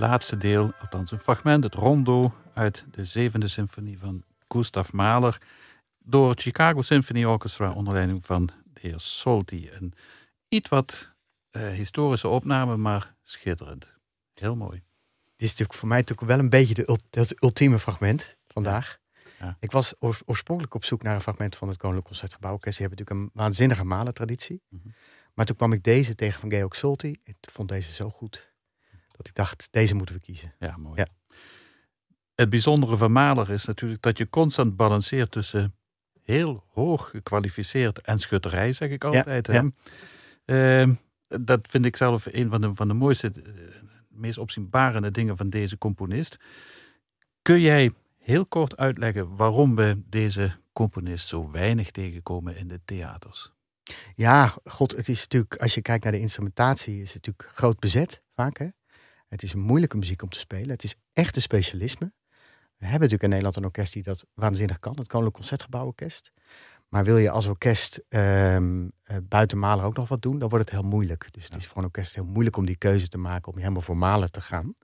A: Laatste deel, althans een fragment, het rondo uit de zevende symfonie van Gustav Mahler door het Chicago Symphony Orchestra onder leiding van de heer Solti. Een iets wat uh, historische opname, maar schitterend. Heel mooi.
C: Dit is natuurlijk voor mij natuurlijk wel een beetje de het ultieme fragment vandaag. Ja. Ik was oorspronkelijk op zoek naar een fragment van het Koninklijk Concertgebouw. Ze hebben natuurlijk een waanzinnige malentraditie. Mm -hmm. Maar toen kwam ik deze tegen van Georg Solti. Ik vond deze zo goed dat ik dacht, deze moeten we kiezen.
A: Ja, mooi. Ja. Het bijzondere van Mahler is natuurlijk dat je constant balanceert tussen heel hoog gekwalificeerd en schutterij, zeg ik altijd. Ja, ehm, dat vind ik zelf een van de, van de mooiste, uh, meest opzienbarende dingen van deze componist. Kun jij heel kort uitleggen waarom we deze componist zo weinig tegenkomen in de theaters?
C: Ja, god, het is natuurlijk, als je kijkt naar de instrumentatie, is het natuurlijk groot bezet vaak. Hè? Het is moeilijke muziek om te spelen. Het is echt een specialisme. We hebben natuurlijk in Nederland een orkest die dat waanzinnig kan, het Koninklijk Concertgebouworkest. Maar wil je als orkest um, buiten Malen ook nog wat doen, dan wordt het heel moeilijk. Dus het is voor een orkest heel moeilijk om die keuze te maken om helemaal voor Malen te gaan.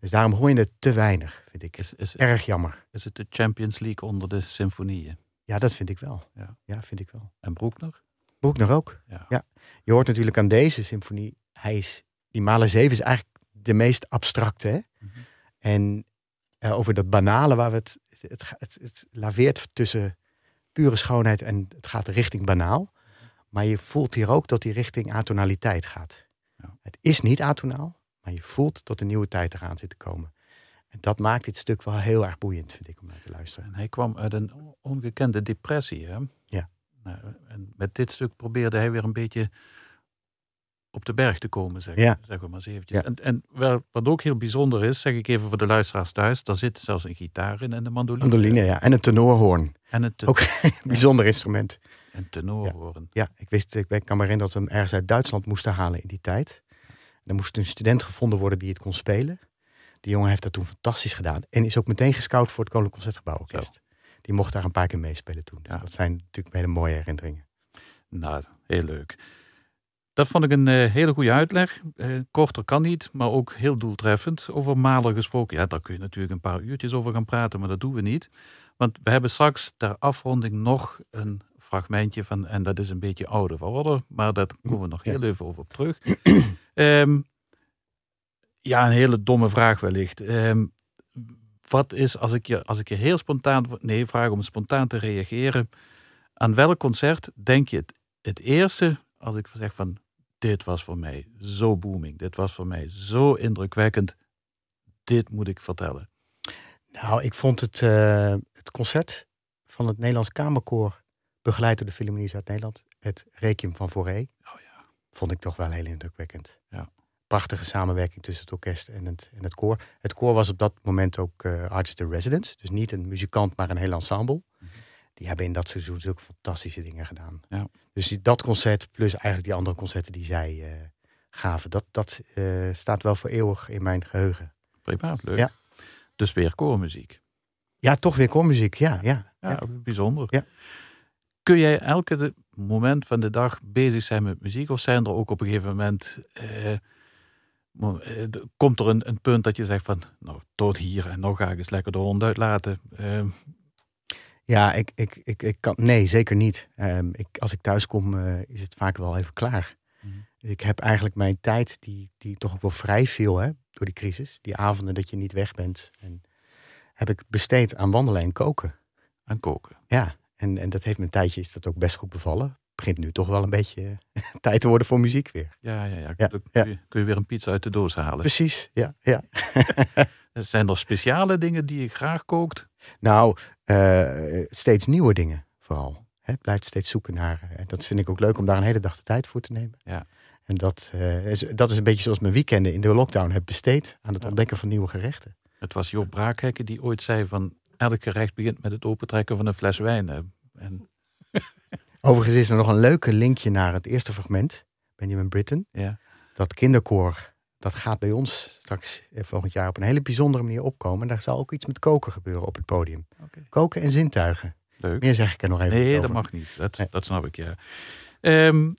C: Dus daarom hoor je het te weinig, vind ik. Is, is, Erg jammer.
A: Is het de Champions League onder de symfonieën?
C: Ja, dat vind ik wel. Ja, ja vind ik wel.
A: En Broekner?
C: Broekner ook. Ja. ja. Je hoort natuurlijk aan deze symfonie, hij is, die Mahler 7 is eigenlijk de meest abstracte. Hè? Mhm. En uh, over dat banale waar we het het, het, het, laveert tussen pure schoonheid en het gaat richting banaal. Maar je voelt hier ook dat die richting atonaliteit gaat. Ja. Het is niet atonaal, maar je voelt dat de nieuwe tijd eraan zit te komen. En dat maakt dit stuk wel heel erg boeiend, vind ik, om naar te luisteren.
A: En hij kwam uit een ongekende depressie, hè?
C: Ja.
A: Nou, en met dit stuk probeerde hij weer een beetje op de berg te komen, zeg, ja. zeg maar eens eventjes. En, en wel, wat ook heel bijzonder is, zeg ik even voor de luisteraars thuis, daar zit zelfs een gitaar in en de mandoline.
C: Mandoline, ja. En een tenorhoorn. En een Ook een bijzonder instrument.
A: Een tenorhoorn.
C: Ja. ik wist, ik kan me herinneren dat we hem ergens uit Duitsland moesten halen in die tijd. Er moest een student gevonden worden die het kon spelen. Die jongen heeft dat toen fantastisch gedaan. En is ook meteen gescout voor het Koninklijk Concertgebouworkest. Die mocht daar een paar keer meespelen toen. Dus dat zijn natuurlijk hele mooie herinneringen.
A: Nou, heel leuk. Dat vond ik een uh, hele goede uitleg. Uh, korter kan niet, maar ook heel doeltreffend. Over Maler gesproken. Ja, daar kun je natuurlijk een paar uurtjes over gaan praten, maar dat doen we niet. Want we hebben straks ter afronding nog een fragmentje van, en dat is een beetje ouder van maar daar komen we nog heel even over op terug. um, ja, een hele domme vraag wellicht. Um, wat is, als ik, je, als ik je heel spontaan, nee, vraag om spontaan te reageren. Aan welk concert denk je het, het eerste als ik zeg van dit was voor mij zo booming, dit was voor mij zo indrukwekkend, dit moet ik vertellen?
C: Nou, ik vond het, uh, het concert van het Nederlands Kamerkoor, begeleid door de Philharmonie Zuid-Nederland, het Requiem van Fauré, oh ja. vond ik toch wel heel indrukwekkend. Ja. Prachtige samenwerking tussen het orkest en het, en het koor. Het koor was op dat moment ook uh, artist in residence, dus niet een muzikant, maar een heel ensemble. Mhm die hebben in dat seizoen ook fantastische dingen gedaan. Ja. Dus dat concert plus eigenlijk die andere concerten die zij uh, gaven, dat, dat uh, staat wel voor eeuwig in mijn geheugen.
A: Prima, leuk. Ja. Dus weer koormuziek.
C: Ja, toch weer koormuziek, ja. Ja,
A: ja, ja. bijzonder. Ja. Kun jij elke moment van de dag bezig zijn met muziek? Of zijn er ook op een gegeven moment... Uh, komt er een, een, punt dat je zegt van, nou, tot hier en nog ga ik eens lekker de hond uitlaten. Uh,
C: ja, ik, ik, ik, ik kan. Nee, zeker niet. Um, ik, als ik thuis kom, uh, is het vaak wel even klaar. Mm -hmm. Ik heb eigenlijk mijn tijd, die, die toch ook wel vrij viel hè, door die crisis, die avonden dat je niet weg bent, en heb ik besteed aan wandelen en koken.
A: Aan koken.
C: Ja, en, en dat heeft me een tijdje is dat ook best goed bevallen. Begint nu toch wel een beetje tijd te worden voor muziek weer.
A: Ja, ja, ja. ja, kun, Je, kun, Je, weer een pizza uit de doos halen.
C: Precies, ja. ja.
A: Zijn er speciale dingen die je graag kookt?
C: Nou, uh, steeds nieuwe dingen vooral. Het blijft steeds zoeken naar. En eh, dat vind ik ook leuk om daar een hele dag de tijd voor te nemen. Ja. En dat, uh, is, dat is een beetje zoals mijn weekenden in de lockdown heb besteed aan het ontdekken van nieuwe gerechten.
A: Het was Joop Braakhekken die ooit zei van elk gerecht begint met het opentrekken van een fles wijn. En...
C: Overigens is er nog een leuke linkje naar het eerste fragment, Benjamin Britten. Ja. Dat kinderkoor dat gaat bij ons straks eh, volgend jaar op een hele bijzondere manier opkomen. Daar zal ook iets met koken gebeuren op het podium. Koken en zintuigen. Leuk. Meer zeg ik er nog even
A: nee, dat mag niet. Dat, dat snap ik, ja. Um,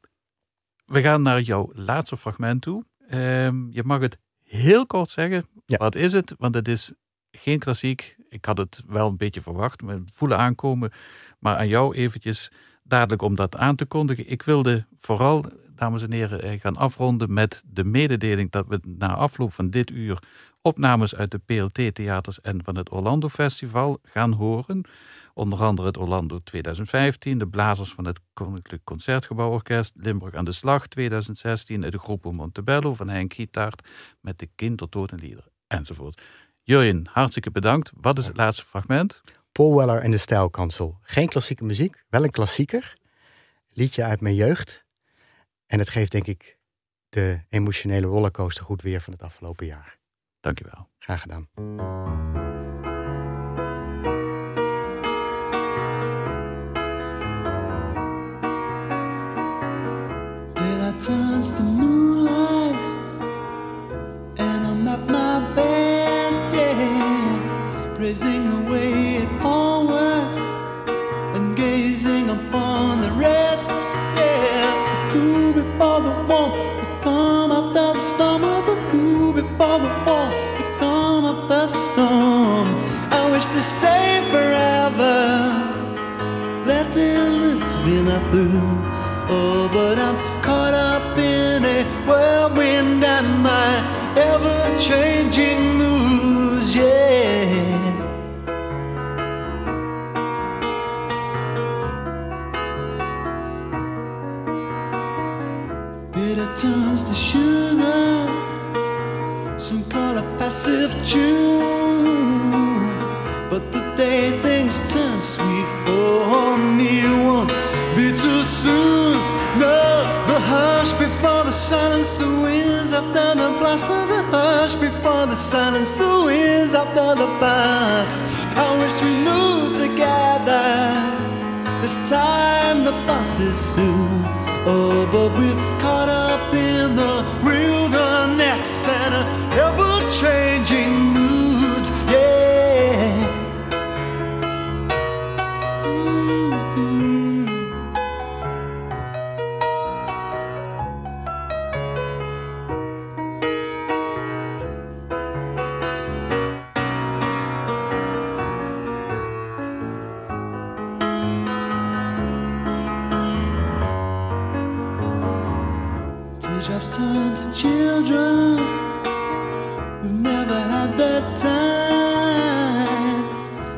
A: we gaan naar jouw laatste fragment toe. Um, je mag het heel kort zeggen,
C: Ja.
A: wat is het? Want het is geen klassiek. Ik had het wel een beetje verwacht, me voelen aankomen. Maar aan jou eventjes dadelijk om dat aan te kondigen. Ik wilde vooral, dames en heren, eh, gaan afronden met de mededeling dat we na afloop van dit uur opnames uit de PLT-theaters en van het Orlando Festival gaan horen. Onder andere het Orlando 2015, de blazers van het Koninklijk Concertgebouworkest, Limburg aan de Slag 2016, de groepen Montebello van Henk Gietaert met de Kindertotenlieder enzovoort. Jurjen, hartstikke bedankt. Wat is het laatste fragment?
C: Paul Weller en de Stijlkansel. Geen klassieke muziek, wel een klassieker. Liedje uit mijn jeugd. En het geeft denk ik de emotionele rollercoaster goed weer van het afgelopen jaar.
A: Dankjewel.
C: Graag gedaan.
D: Daylight turns to moonlight, and I'm at my best, yeah. Praising the be my food. Oh, but I'm the blast. I wish we moved together. This time the bus is soon. Oh, but we're Teardrops turn to children who've never had the time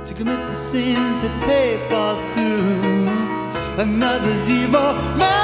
D: to commit the sins they pay for through another's evil mind.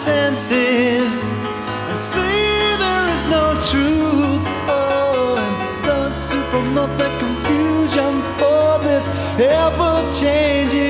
D: Senses and see there is no truth. Oh, and those who confusion for this ever changing.